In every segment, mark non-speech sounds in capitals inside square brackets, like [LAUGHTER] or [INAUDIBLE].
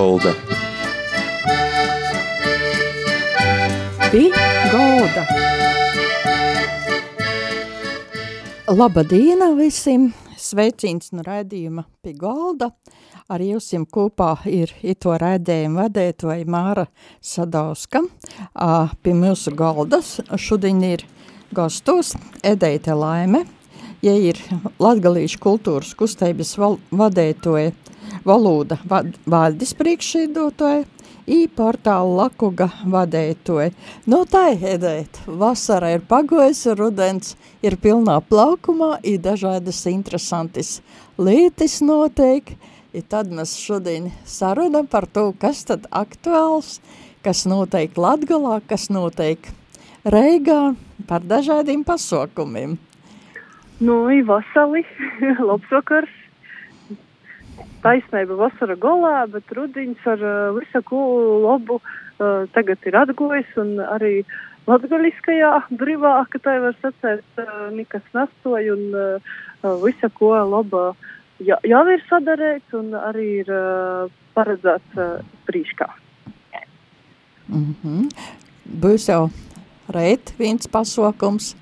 Golda. Pi Golda. Laba diena visiem! Sveicīns no raidījuma Pi Golda. Ar jums kopā ir ito raidījumu vadētoja Māra Sadauska. Pie mūsu galdas šodien ir gastos Edeite Laime, ja ir latgalīšu kultūras kustības val vadētoja valoda vad valdes priekšīdotoja, i portālu Lakuga vadētoja. Nu tā, Edēt, vasara ir pagojusi, rudens ir pilnā plaukumā, i dažādas interesantas lietas notiek, i tad mēs šodien sarunam par to, kas tad aktuāls, kas notiek Latgalā, kas notiek Reigā, par dažādiem pasaukumiem. Nu, vasali, [LAUGHS] labs vakars. Taisnība vasara golā, bet rudiņš ar uh, visu ko labu uh, tagad ir atgojis un arī latgaliskajā brīvā, ka tā var sacēt, uh, nekas nastoja un uh, visu ko laba jā, jau ir sadarēts un arī ir uh, paredzēts uh, prīškā. Mm -hmm. Būs jau reit viens pasaukums.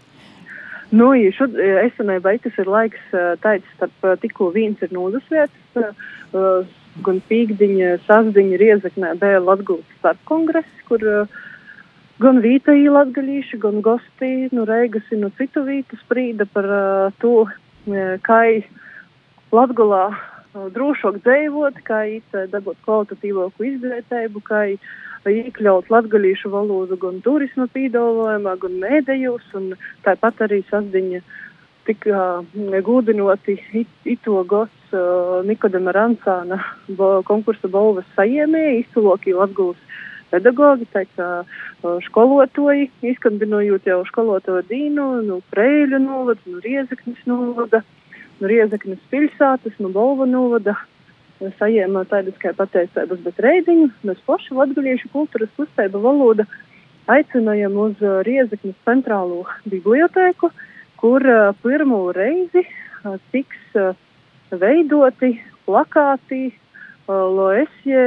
Nu, ja šod, esenībā tas ir laiks tāds, starp tikko viens ir nūdas vietas, gan pīkdiņa, sasdiņa, riezaknē bija Latguls starp kongress, kur gan vītaī latgaļīši, gan gosti, nu, reigas ir no citu vītu sprīda par to, kā Latgulā drošāk dzīvot, kā dabūt kvalitatīvāku izglītību, kā iekļaut latgalīšu valodu gan turisma pīdolojumā, gan mēdējos, un tāpat arī sasdiņa tika gūdinoti it, ito gods uh, Nikodema Rancāna bo, konkursa balvas sajiemēja, izcilokī latgulas pedagogi, uh, skolotoji, izkandinojot jau skolotoju dīnu, nu, Preļu novada, nu, Riezeknis novada, nu, Riezeknis pilsētas, nu, Bolva novada, saņēma tādas kā pateicības, bet reidiņu mēs paši latgaliešu kultūras kustība valoda aicinājām uz Riezekņas centrālo bibliotēku, kur pirmo reizi tiks veidoti plakāti, loesie,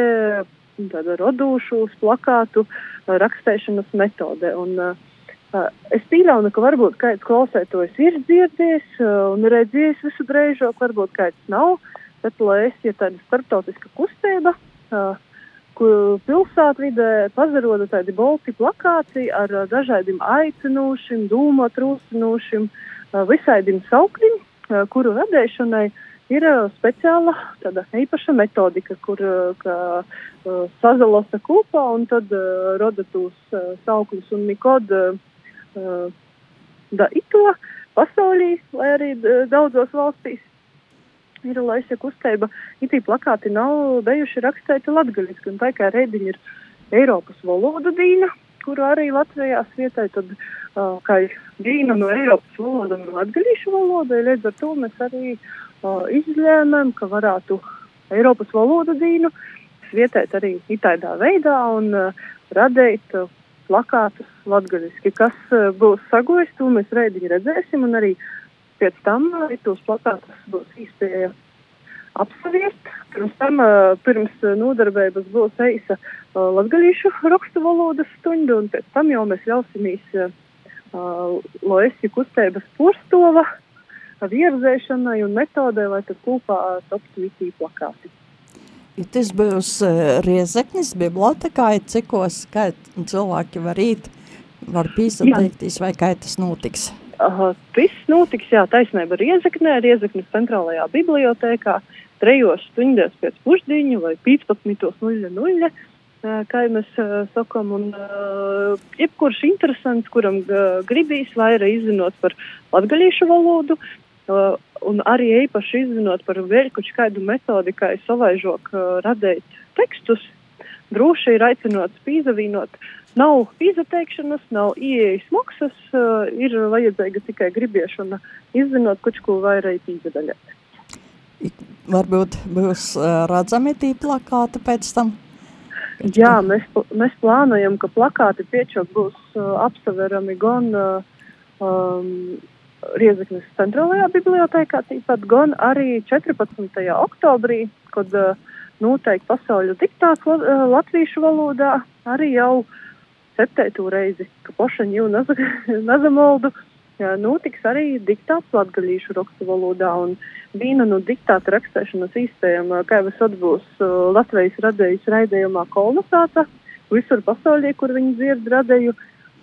tāda rodūšūs plakātu rakstēšanas metode. Un, es pieļauju, ka varbūt kāds klausētājs ir dzirdējis un redzējis visu drēžok, varbūt kāds nav bet lai ir tāda starptautiska kustība, kur pilsētvidē pazaroda tādi bolti plakāti ar dažādiem aicinošiem, dūmot rūsinošiem, uh, visādiem saukļiem, kuru radēšanai ir speciāla tāda īpaša metodika, kur ka, sazalosa kopā un tad roda tos saukļus. Un nekod da ito pasaulī, vai arī daudzos valstīs ir laisa kustība, itī plakāti nav bijuši rakstēti latgaļiski, un tā kā reidiņi ir Eiropas valoda dīna, kuru arī Latvijā svietai, tad uh, kā dīna no Eiropas valoda un latgaļīšu valoda, līdz ar to mēs arī uh, izlēmēm, ka varētu Eiropas valoda dīnu svietēt arī itāļā veidā un uh, radīt uh, plakātus latgaļiski. Kas uh, būs sagojis, to mēs reidiņi redzēsim, un arī uh, pēc tam tos plakātus būs īsti apsaviest. Pirms tam, pirms nodarbības būs eisa latgalīšu rakstu valodas stunda, un pēc tam jau mēs ļausimies loesi kustības porstova virzēšanai un metodē, lai tad kopā taptu visi plakāti. Tas būs Riezeknis bibliotekā, cikos, kā cilvēki var īt, var pīsateikties, vai kā tas notiks? Uh, viss notiks, jā, taisnība Riezeknē, Riezeknes centrālajā bibliotēkā, trejos stundās pēc pusdiņu vai 15.00, uh, kā mēs uh, sakam, un uh, jebkurš interesants, kuram uh, gribīs vairāk izzinot par latgalīšu valodu, uh, un arī īpaši izzinot par kaut kādu metodi, kā savaižok uh, radēt tekstus, droši ir aicinots pīzavīnot uh, Nav izteikšanas, nav ieejas maksas, uh, ir vajadzīga tikai gribiešana izzinot, kurš ko vairāk izdaļāt. Varbūt būs uh, redzami tī plakāti pēc tam? Jā, mēs, mēs plānojam, ka plakāti piečok būs uh, apsaverami gan uh, um, Riezeknes centrālajā bibliotēkā, tīpat gan arī 14. oktobrī, kad uh, noteikti pasaules diktāts latviešu valodā arī jau septēto reizi, ka pošaņu [LAUGHS] Nazamoldu notiks arī diktāts latgalīšu rakstu valodā. Un viena no diktāta rakstēšanas jau es atbūs Latvijas radējas raidījumā kolonizāta, visur pasaulē, kur viņi dzird radēju,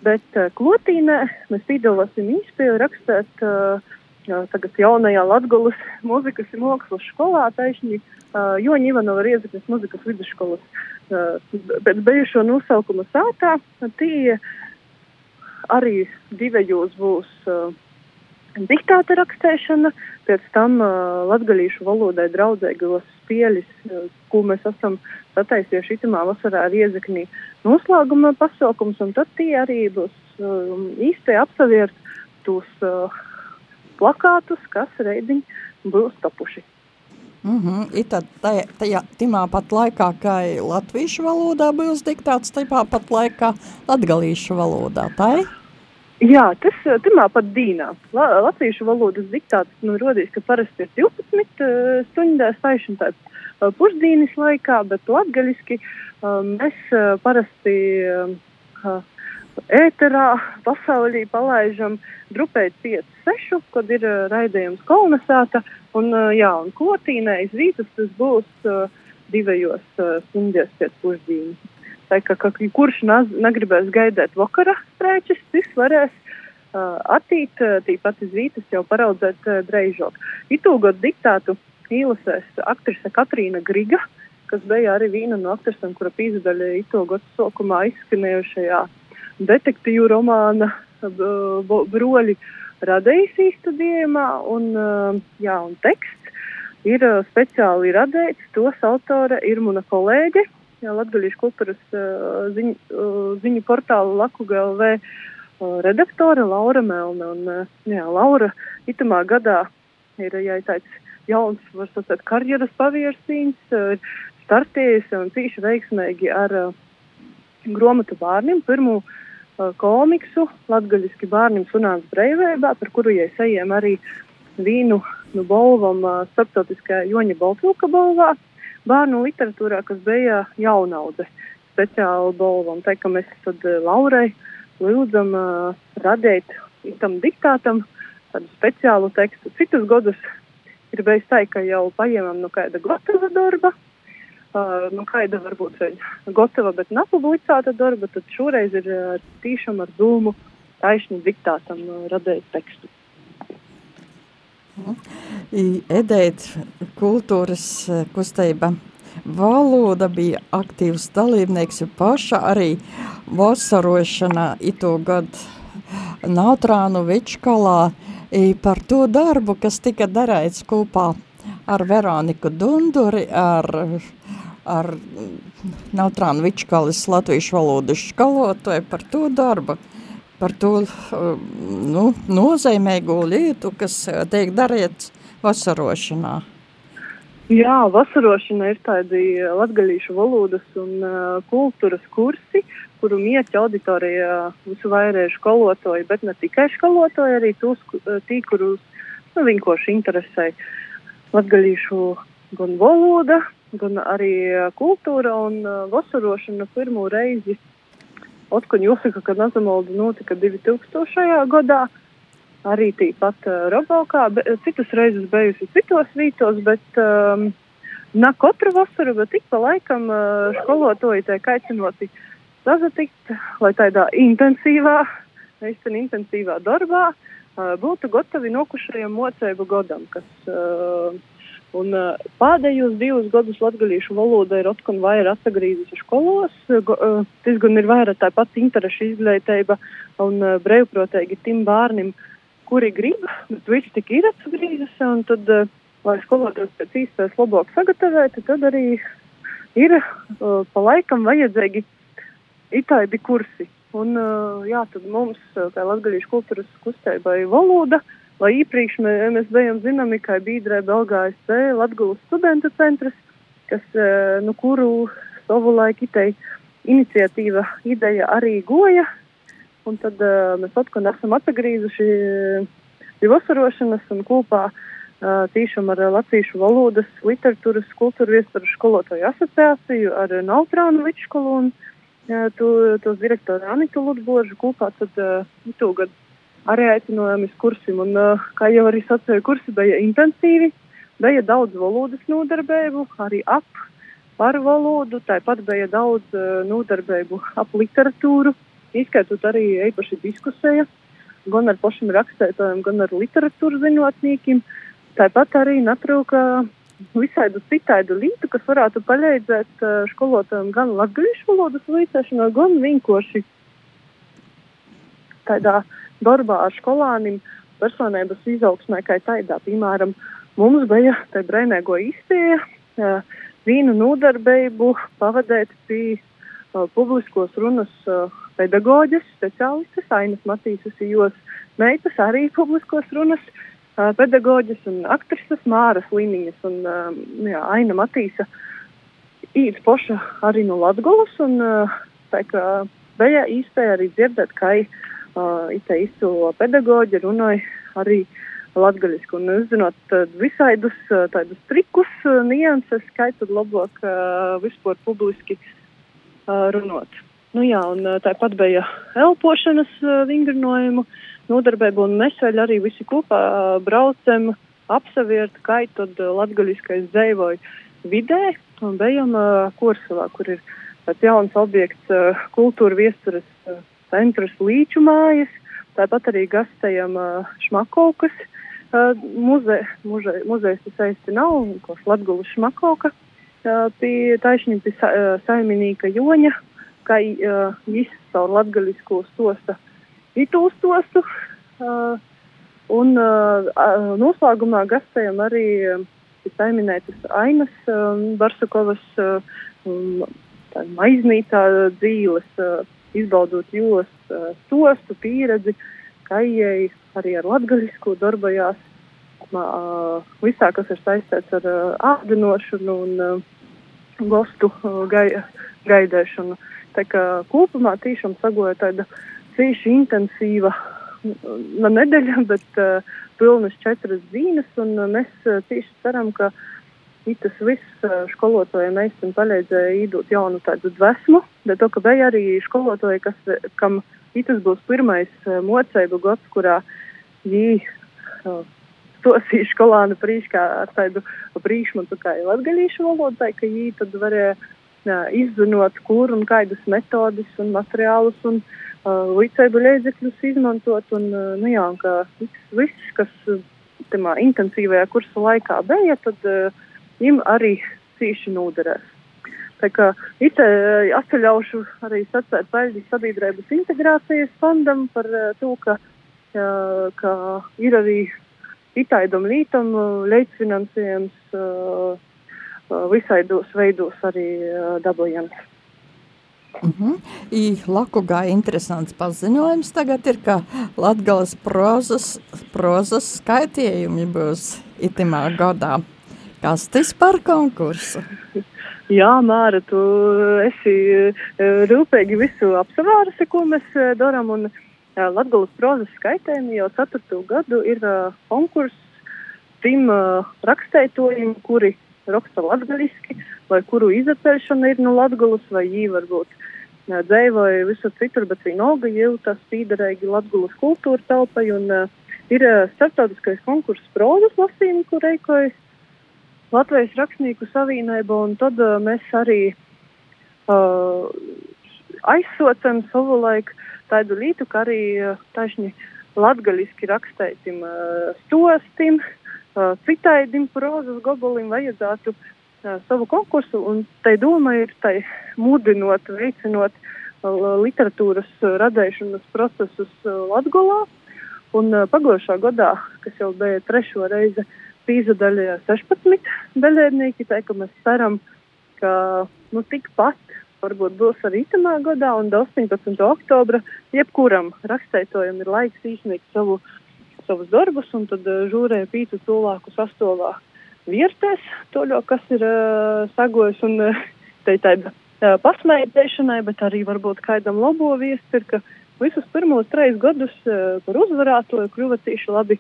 bet klotīnē mēs piedalāsim īspēju rakstēt uh, tagad jaunajā Latgulas mūzikas un mākslas skolā taisni uh, Joņa Ivanova Riezeknes mūzikas vidusskolas uh, pēc bijušo nosaukumu sātā. Tie arī divējos būs uh, diktāta rakstēšana, pēc tam uh, latgalīšu valodai draudzīgos spēļus, uh, ko mēs esam sataisījuši itamā vasarā Riezeknī noslēguma pasaukums, un tad tie arī būs um, īsti apsaviert tos uh, plakātus, kas reidiņ būs tapuši. Mm -hmm. Tad tajā, tajā, timā pat laikā, kā latviešu valodā būs diktāts, tajā pat laikā latgalīšu valodā, tā ir? Jā, tas timā pat dīnā. La, latviešu valodas diktāts, nu, rodīs, ka parasti ir 12 uh, stundās taišana uh, pusdīnis laikā, bet latgaļiski uh, mēs uh, parasti uh, ēterā pasaulī palaižam grupēt 5-6, kad ir uh, raidījums kolonizēta, un, uh, jā, un kotīnē iz rītas tas būs uh, divajos uh, stundās pēc pusdīnas. Tā kā, ka kurš negribēs gaidēt vakara sprēķis, tas varēs uh, attīt, uh, tīpat iz rītas jau paraudzēt uh, dreižok. Itūgot diktātu īlasēs aktrise Katrīna Griga, kas bija arī viena no aktrisēm, kura pīzdaļa itūgot sokumā izskanējušajā detektīvu romāna broļi radījis īstudījumā, un, jā, un teksts ir speciāli radīts. Tos autore ir mana kolēģe, jā, Latgalīšu kultūras ziņu, ziņu portāla Laku GLV redaktore Laura Melna. Un, jā, Laura itamā gadā ir, ja tāds jauns, var sacēt, karjeras paviersīns, startējis un cīši veiksmīgi ar gromatu bārnim. Pirmu uh, komiksu latgaļiski bērniem sunāts breivībā, par kuru es ejam arī vīnu nu, balvam starptautiskajā Joņa Baltvilka balvā bērnu literatūrā, kas bija jaunaudze speciāli balvam. Tā kā mēs tad Laurai lūdzam uh, radīt tam diktātam tādu speciālu tekstu. Citus gadus ir bijis tā, ka jau paņemam no kāda gatava darba, uh, nu, kāda varbūt gatava, bet nepublicēta darba, tad šoreiz ir uh, tīšām ar dūmu taisni diktātam uh, radīt tekstu. Edēt kultūras kustība valoda bija aktīvs dalībnieks, jo paša arī vasarošanā ito gadu Nautrānu Vičkalā par to darbu, kas tika darēts kopā ar Veroniku Dunduri, ar ar Nautrānu Vičkalis latviešu valodas skalotāju par to darbu, par to nu, nozīmīgo lietu, kas tiek darīts vasarošanā. Jā, vasarošana ir tādi latgaļīšu valodas un uh, kultūras kursi, kuru mieķa auditorija visu vairēju skolotoju, bet ne tikai skolotoju, arī tos, tī, kurus nu, vienkārši interesē latgaļīšu gan valoda, gan arī kultūra un vasarošana pirmo reizi. Otkuņi jāsaka, ka Nazamolda notika 2000. gadā, arī tīpat uh, Robalkā, citas reizes bijusi citos vītos, bet um, ne katru vasaru, bet ik pa laikam uh, skolotoji tiek aicinoti sazatikt, lai tādā intensīvā, neizcen intensīvā darbā uh, būtu gatavi nokušajam mocēbu godam, kas uh, Un, uh, pēdējos divus gadus latviešu valoda ir atkal vairāk atgriezusies skolos. Tas gan ir vairāk tāpat interešu izglītība un brīvprātīgi tiem bērniem, kuri grib, bet viss tik ir atgriezusies. Un tad, lai skolotājs pēc īstais labāk sagatavotu, tad arī ir pa laikam vajadzīgi itāļu kursi. Un, jā, tad mums, kā latviešu kultūras kustībai, valoda lai iepriekš mē, mēs bijām zināmi kā Bīdrē Belgājas Latgulas studentu centrs, kas, nu, kuru savu laiku itei iniciatīva ideja arī goja, un tad mēs atkal esam atgriezuši pie vasarošanas un kopā tīšām ar latviešu valodas, literatūras, kultūra viesturu skolotāju asociāciju, ar Nautrānu vidškolu un tu, tos direktoru Anitu Ludbožu kopā tad tūgad arī aicinājumies kursim. Un, kā jau arī sacīju, kursi bija intensīvi, bija daudz valodas nodarbību, arī ap par valodu, tāpat bija daudz nodarbību ap literatūru, izskaitot arī īpaši diskusija, gan ar pašiem rakstētājiem, gan ar literatūras ziņotniekiem. Uh, Tāpat arī netrūka visādu citādu lītu, kas varētu palīdzēt uh, skolotājiem gan latviešu valodas līdzēšanā, gan vienkārši tādā darbā ar skolānim personības izaugsmē, kā tādā. Piemēram, mums bija tā brēnēgo izpēja uh, vīnu nodarbību pavadēt pie uh, publiskos runas pedagoģas, speciālistes, Ainas Matīsas, jos meitas arī publiskos runas uh, pedagoģis un aktrises Māras Liniņas un uh, jā, Aina Matīsa īds poša arī no Latgulas un tā kā bija īstē arī dzirdēt, ka uh, ite izcilo pedagoģi runāja arī latgaļiski un uzzinot visaidus tādus trikus, nianses, kā tad labāk uh, vispār publiski uh, runāt. Nu jā, un tāpat bija elpošanas vingrinojumu. Uh, nodarbību, un mēs vēl arī visi kopā braucam apsaviert, kā tad latgaļiskais dzēvoju vidē, un bijām Korsavā, kur ir tāds jauns objekts kultūra viestures centrs līču mājas, tāpat arī gastējam šmakovkas muze, muze, muzejs tas aisti nav, kas latgulis šmakovka, pie taisņi pie sa, saiminīka joņa, kā viss savu latgaļisko stosta itūstostu. Uh, un uh, noslēgumā gastējam arī pieminētas Ainas um, Barsakovas um, maiznītā dzīves, uh, izbaudot jos uh, stostu pieredzi, kā ieeja arī ar latgaļisku darbojās, uh, visā, kas ir saistīts ar uh, ārdinošanu un uh, gostu uh, gai, gaidēšanu. Tā kā kopumā tiešām sagoja tāda cīši intensīva na nedēļa, [LAUGHS] bet uh, pilnas četras dienas, un uh, mēs uh, cīši ceram, ka tas viss uh, skolotājiem meistam palīdzēja īdot jaunu tādu dvesmu, bet to, ka bija arī skolotāji, kas, kam tas būs pirmais uh, moceibu gads, kurā viņi uh, stosīja skolānu prīškā ar tādu brīšmatu kā latgaļīšu valodu, ka viņi tad varēja izzinot, kur un kādas metodas un materiālus un uh, līdzsēdu līdzekļus izmantot. Un, uh, nu jā, un viss, kas tamā intensīvajā kursa laikā bija, tad uh, viņam arī cīši noderēs. Tā kā it atļaušu arī sacēt paļģis sabiedrības integrācijas fondam par uh, to, ka, uh, ka ir arī itaidam lītam uh, leģfinansējums uh, visaidos veidos arī uh, dabojams. Uh -huh. I Lakugā interesants paziņojums tagad ir, ka Latgales prozas, prozas skaitījumi būs itimā gadā. Kas tas par konkursu? Jā, Māra, tu esi e, rūpīgi visu apsavārusi, ko mēs darām, un Latgales prozas skaitējumi jau ceturto gadu ir konkurss trim rakstētojiem, kuri raksta latgaliski, vai kuru izaceļšana ir no Latgulas, vai jī varbūt dzēvoja visur citur, bet vienalga jūtas pīderēgi Latgulas kultūra telpai, un ir starptautiskais konkurss prozas lasījumi, kur reikojas Latvijas rakstnieku savienība, un tad mēs arī uh, aizsocam savu laiku tādu lītu, ka arī tašņi latgaļiski rakstētim uh, stostim, uh, citaidim prozas gobolim vajadzētu uh, savu konkursu, un tai doma ir tai mudinot, veicinot literatūras radīšanas procesus Latgolā. Un pagājušā gadā, kas jau bija trešo reizi, pīza daļā 16 daļēdnieki, tā ka mēs ceram, ka nu, tikpat varbūt būs arī itamā gadā, un 18. oktobra jebkuram rakstētojam ir laiks īstenīt savu, savus darbus, un tad žūrē pītu cilvēku sastāvā virsēs to, kas ir uh, sagojis un uh, te tāda uh, pasmēķēšanai, bet arī varbūt kādam labo viesti ir, ka visus pirmos trīs gadus uh, par uzvarētoju kļuva tieši labi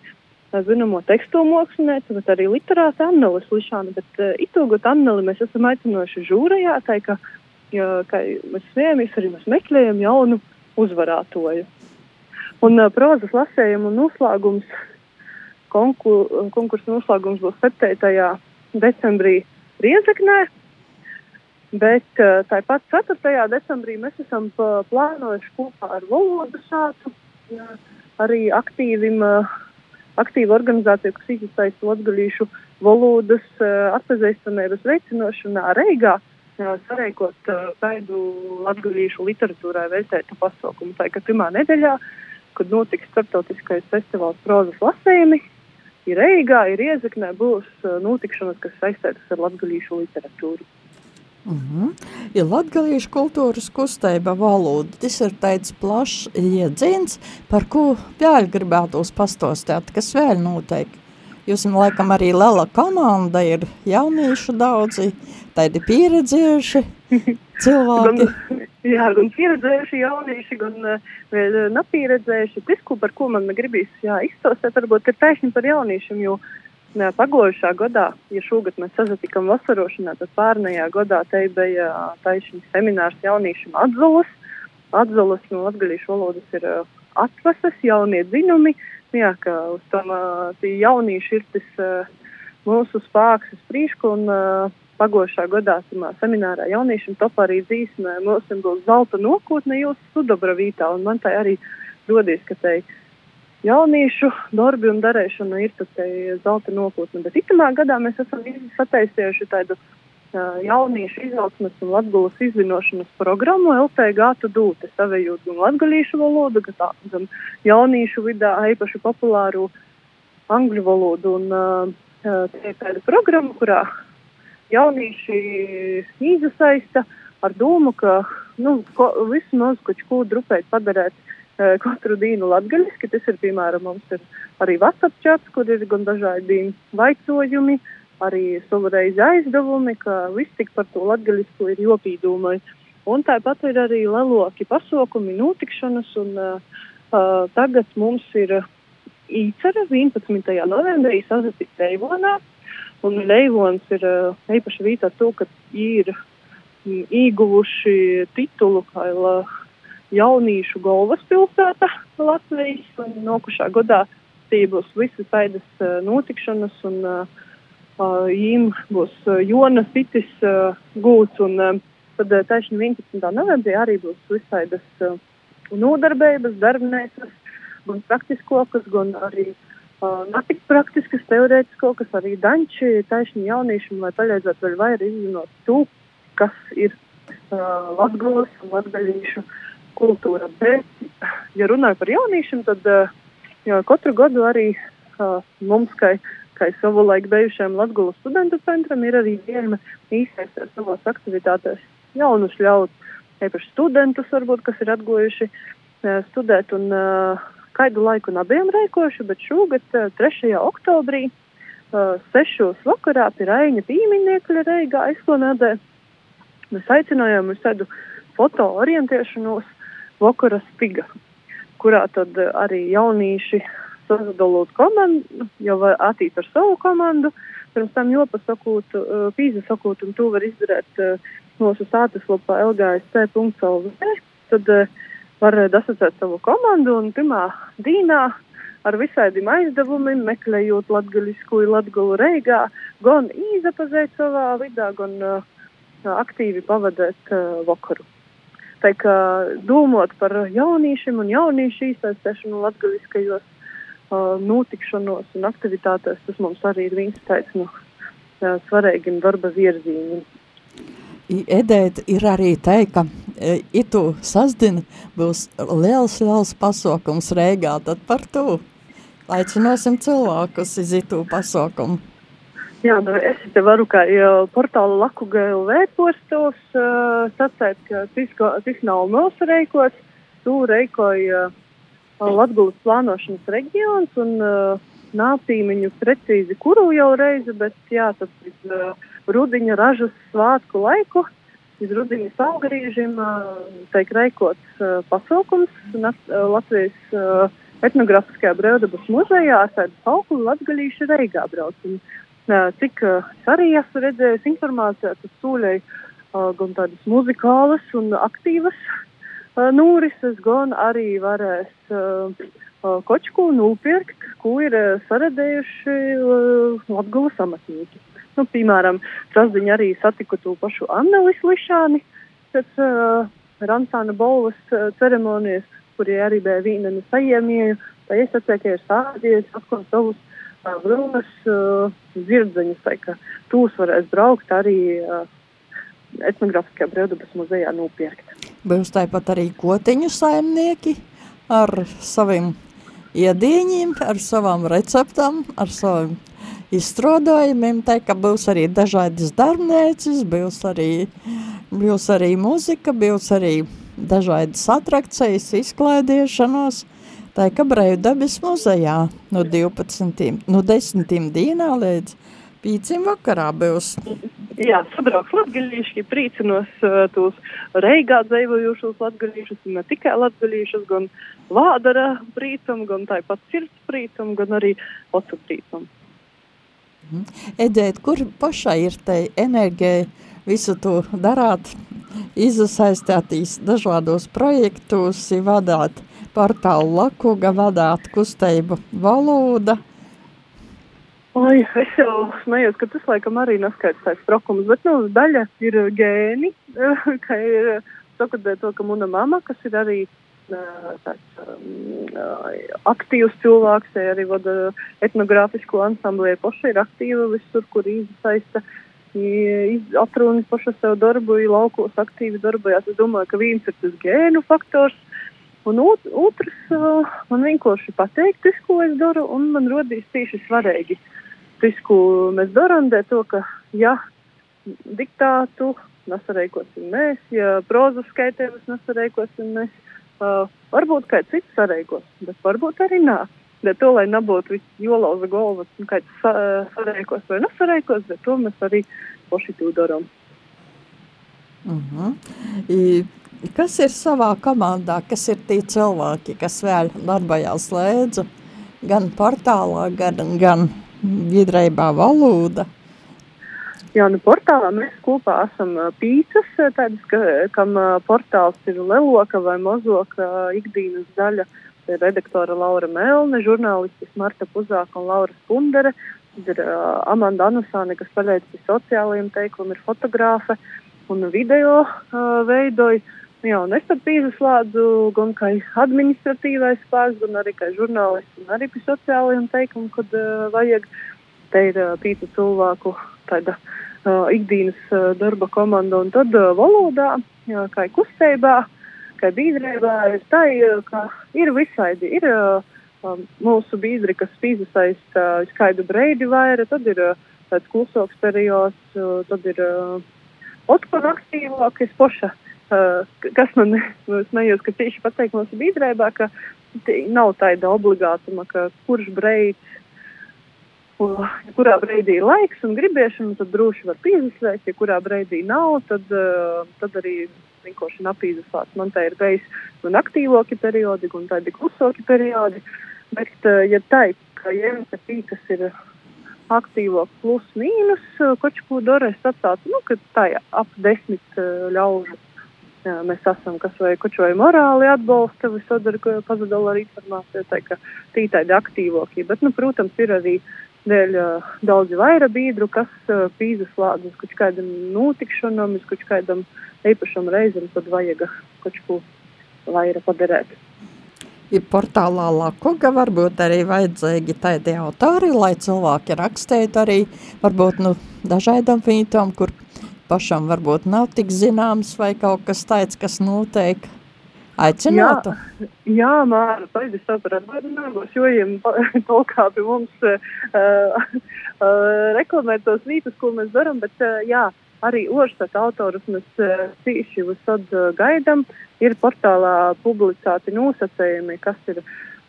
zināmo tekstilu mākslinieku, bet arī literāta Annelis Lišāna. Bet uh, itūgot Anneli mēs esam aicinoši žūrajā, tā ka, ja, ka mēs svējamies, arī mēs meklējam jaunu uzvarātoju. Un uh, prozas lasējumu noslēgums, konkur, konkursu noslēgums būs 7. decembrī Riezeknē. Bet uh, tāpat 4. decembrī mēs esam plānojuši kopā ar valodu sātu ja, arī aktīvim, uh, aktīvu organizāciju, kas izsaista latgaļīšu valodas uh, atpazīstamības veicinošanā Reigā. Sareikot tādu latgaļīšu literatūrai veltētu pasaukumu. Tā kā pirmā nedēļā uh, kad notiks starptautiskais festivāls prozas lasējumi. Ir Reigā, ir Iezeknē, būs uh, notikšanas, kas saistītas ar latgalīšu literatūru. Mm -hmm. Ir latgalīšu kultūras kustība valoda. Tas ir tāds plašs iedziens, par ko vēl gribētos pastostāt, kas vēl notiek. Jūs, laikam, arī liela komanda ir jauniešu daudzi, tādi pieredzējuši [LAUGHS] cilvēki. gan, jā, gan pieredzējuši jaunieši, gan uh, vēl nepieredzējuši. Tas, ko, par ko man gribīs jā, izstāstīt, varbūt ir taisni par jauniešiem, jo jā, pagājušā gadā, ja šogad mēs sazatikam vasarošanā, tad pārnējā gadā te bija taisni seminārs jauniešiem atzulas. Atzulas no latgalīšu valodas ir uh, atvases, jaunie dzinumi. Uh, jā, ka uz tam tie jaunieši ir tas mūsu spēks priekšu. Un pagošā gadā samā seminārā jauniešiem top arī dzīsmē, mums būs zelta nokotne jūsu sudobra vītā. Un man tā arī rodies, ka tai jauniešu darbi un darēšana ir tas zelta nokotne. Bet itamā gadā mēs esam sataisījuši tādu jauniešu izaugsmes un latgulas izzinošanas programmu LTG dūte, savējot gan latgalīšu valodu, gan, gan jauniešu vidā īpaši populāru angļu valodu. Un uh, tā ir tāda programma, kurā jaunieši izasaista ar domu, ka nu, ko, visu maz kaut ko drupēt padarēt uh, katru dienu latgaļiski. Tas ir, piemēram, mums ir arī WhatsApp čats, kur ir gan dažādi vaicojumi, uh, arī savreiz aizdevumi, ka viss tik par to latgaļisku ir jopīdūmai. Un tāpat ir arī leloki pasākumi, notikšanas, un uh, uh, tagad mums ir īcera 11. novembrī sazatikt Leivonā, un Leivons ir uh, īpaši vītā to, ka ir mm, ieguvuši titulu kā jaunīšu galvaspilsēta Latvijas, un nokušā gadā tie būs visas aidas uh, notikšanas, un uh, Jīm būs Jonas Sitis gūts, un tad taisni 11. novembrī arī būs visaidas nodarbības, darbnēsas, gan praktiskokas, gan arī uh, netik praktiskas, teorētiskokas, arī danči, taisni jauniešiem, lai palīdzētu vēl vairāk izzinot to, kas ir uh, latgulas un latgaļīšu kultūra. Bet, ja runāju par jauniešiem, tad uh, jā, katru gadu arī uh, mums, kā kā savulaik bijušajam Latvijas studentu centram, ir arī viena īstenībā savās aktivitātēs jaunus ļaut, īpaši studentus, varbūt, kas ir atgojuši uh, studēt un uh, kādu laiku nebijām rēkojuši, bet šogad uh, 3. oktobrī uh, sešos vakarā pie Raiņa pīmiņniekļa Reigā aizklonādē mēs aicinājām uz tādu foto orientēšanos vakara spiga, kurā tad uh, arī jaunīši sadalot komandu, jau var attīt ar savu komandu, pirms tam jopasakūt, uh, pīzasakūt, un to var izdarīt mūsu sātaslapā lgsc.lv. Tad uh, var dasacēt savu komandu un pirmā dīnā ar visādiem aizdevumiem, meklējot latgaļisku latgalu reigā, gan īzapazēt savā vidā, gan uh, aktīvi pavadēt uh, vakaru. Tā kā domāt par jauniešiem un jauniešu īstenošanu latgaļiskajos notikšanos un aktivitātēs, tas mums arī ir viens tāds no nu, svarīgiem darba virzieniem. Edēt ir arī te, ka itu sasdien būs liels, liels pasaukums Rēgā, tad par to aicināsim cilvēkus uz itu pasaukumu. Jā, nu es te varu kā portāla Laku GLV postos uh, sacēt, ka tas nav mūsu reikots, tu reikoja uh, Latgulas plānošanas reģions un uh, nācīmiņu precīzi kuru jau reizi, bet jā, tas ir uh, rudiņa ražas svātku laiku. Iz rudiņa saugrīžiem uh, tiek reikots pasaukums Latvijas etnografiskajā brīvdabas muzejā ar tādu sauklu latgalīšu reigā brauc. Un, cik es arī esmu redzējis informācijā, tad sūļai gan tādas muzikālas un aktīvas nūrises, gan arī varēs kočku nopirkt, ko ir saredējuši Latgulas amatnieki. Nu, piemēram, Trasdiņa arī satika to pašu Annelis Lišāni pēc uh, Ransāna Bolvas uh, ceremonijas, kurie arī bija vīna no sajiemieju. Tā es atceru, ir sādies atkal savus uh, vilnas uh, zirdzeņus, tā ka tūs varēs braukt arī uh, etnografiskajā brīvdabas muzejā nopirkt. Būs tāpat arī kotiņu saimnieki ar saviem iedieņiem, ar savām receptām, ar saviem izstrādājumiem. Tā kā būs arī dažādas darbnīcas, būs arī, būs arī muzika, būs arī dažādas atrakcijas, izklaidēšanos. Tā kā Brīvdabas muzejā no 12. no 10. dienā līdz 5. vakarā būs. Jā, sabrauks latgaļīši, priecinos uh, tos reigā dzīvojušos latgaļīšus, ne tikai latgaļīšus, gan vādara prīcam, gan tāpat sirds prīcam, gan arī ocu prīcam. Mhm. Edēt, kur pašai ir te enerģija visu to darāt, izasaistētīs dažādos projektos, vadāt portālu Lakuga, vadāt kustību valoda. Oi, es jau smējos, ka tas laikam arī neskaidrs tāds prokums, bet nu, daļa ir gēni, [LAUGHS] ka ir sakot to, ka mana mama, kas ir arī tāds um, aktīvs cilvēks, arī vada etnogrāfisko ansambli, paša ir aktīva visur, kur izsaista, atruna paša sev darbu, laukos aktīvi darbojās. Es domāju, ka viens ir tas gēnu faktors, un otrs man vienkārši pateikt, tas, ko es daru, un man rodīs tieši svarīgi. Tas, ko mēs darām, ir to, ka, ja diktātu nesareikosim mēs, ja prozas skaitējumus nesareikosim mēs, Uh, varbūt kāds cits sareikos, bet varbūt arī nā. Bet to, lai nebūtu viss jolauza galva, kāds sa, sareikos vai nesareikos, bet to mēs arī paši to darām. Uh mhm. -huh. I, kas ir savā komandā, kas ir tie cilvēki, kas vēl darbojās lēdzu, gan portālā, gan, gan vidreibā valoda? Jā, nu portālā mēs kopā esam pīcis, tādas, ka, kam portāls ir leloka vai mozoka ikdienas daļa. Redaktora Laura Melne, žurnālistis Marta Puzāka un Laura Spundere. Tad ir uh, Amanda Anusāne, kas paļaujas pie sociālajiem teikumiem, ir fotogrāfe un video uh, veidoja. Jā, un es tad pieslēdzu gan kā administratīvais spēks, gan arī kā žurnālists, un arī pie sociālajiem teikumiem, kad uh, vajag. Te ir uh, pīta cilvēku tāda uh, ikdienas uh, darba komanda, un tad uh, valodā, jā, kā kustībā, kā biedrībā, ir tā, ka ir visādi. Ir uh, mūsu biedri, kas piesaista uh, skaidu breidi vaira, tad ir uh, tāds klusoks periods, uh, tad ir uh, otkon aktīvāk, es poša. Uh, kas man [LAUGHS] smējos, ka tieši pateikt mūsu biedrībā, ka nav tāda obligātuma, ka kurš breids kurā brīdī ir laiks un gribiešana, tad droši var piesaistīt. Ja kurā brīdī nav, tad, tad arī vienkārši napīzasās. Man tā ir bijis gan aktīvāki periodi, gan tādi klusāki periodi. Bet, ja tā ir, ka jēmta pīkas ir aktīvāk plus mīnus, koč ko dara, es atstātu, nu, ka tā ir ap desmit ļaužu. Jā, mēs esam, kas vai koč vai morāli atbalsta, vai sadara, ko pazudala ar informāciju, tā ka tī tādi aktīvāki. Bet, nu, protams, ir arī uh, dēļ uh, daudz vairāk biedru, kas uh, pīzeslādz uz kaut kādam notikšanam, kaut kādam īpašam reizam, tad vajag kaut ko vairāk padarīt. Ir portālā Lakuga varbūt arī vajadzīgi tādi autori, lai cilvēki rakstētu arī varbūt nu dažādam vītām, kur pašam varbūt nav tik zināms vai kaut kas tāds, kas noteikti Aicinātu? Jā, jā Māra, paldies par atgādinājumos, jo jiem kaut [LAUGHS] kā pie mums uh, uh, reklamēt tos vītus, ko mēs daram, bet uh, jā, arī Orsat autorus mēs uh, cīši visad uh, gaidam. Ir portālā publicēti nosacējumi, kas ir,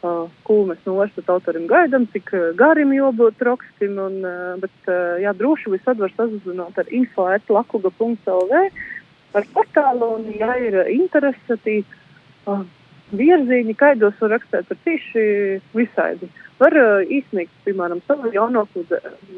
uh, ko mēs no Orsat autorim gaidam, cik uh, garim jābūt rakstim, un, uh, bet, uh, jā, droši visad var sazināt ar info.lakuga.lv par portālu, un, ja ir interesi, tad virzieni, kaidos var rakstīt par tieši visādi. Var uh, īstenīt, piemēram, savu jaunāko,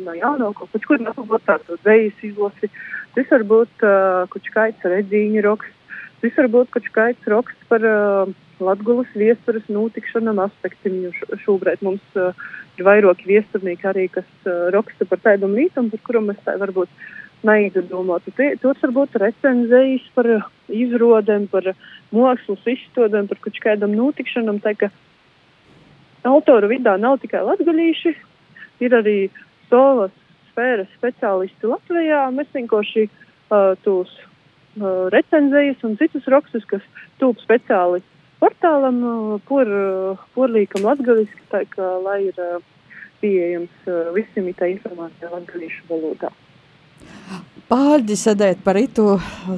no jaunāko, pēc kur būt tādu dzejas izlasi. Tas var būt uh, kaut kāds redzīņu raksts, tas var būt kaut kāds raksts par uh, Latgulas viestures notikšanām aspektiem, jo šobrīd mums uh, ir vairāki viesturnieki arī, kas uh, raksta par tādam lītam, par kuram mēs tā varbūt neizdomātu. Tur var būt recenzējas par izrodēm, par mākslas izstādēm, par kaut kādam notikšanam. Tā ka autoru vidā nav tikai latgalīši, ir arī savas sfēras speciālisti Latvijā. Mēs vienkārši uh, tos uh, recenzējas un citus rakstus, kas tūp speciāli portālam, por, porlīkam latgaliski, tā kā lai ir pieejams visiem tā informācija latgalīšu valodā. Pārģi sēdēt par itu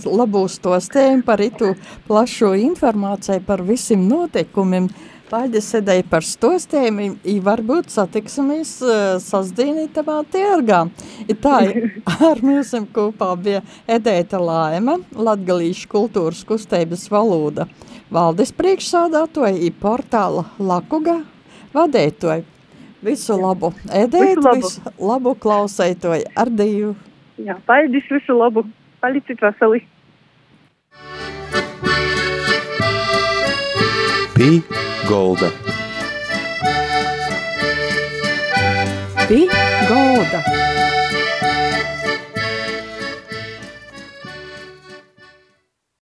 labu stostēm, par itu plašo informāciju par visiem notikumiem. Pārģi sēdēja par stostēm, i varbūt satiksimies sasdīnī tavā tirgā. I tā [LAUGHS] ar mums kopā bija Edēta Laima, Latgalīšu kultūras kustības valoda valdes priekšsādātoja, ir portāla Lakuga vadētoja. Visu labu ēdēt, visu labu, visu labu klausētoju ar Dievu. Jā, paldies, visu labu. Palicit veseli. Pī Golda. Pī Golda.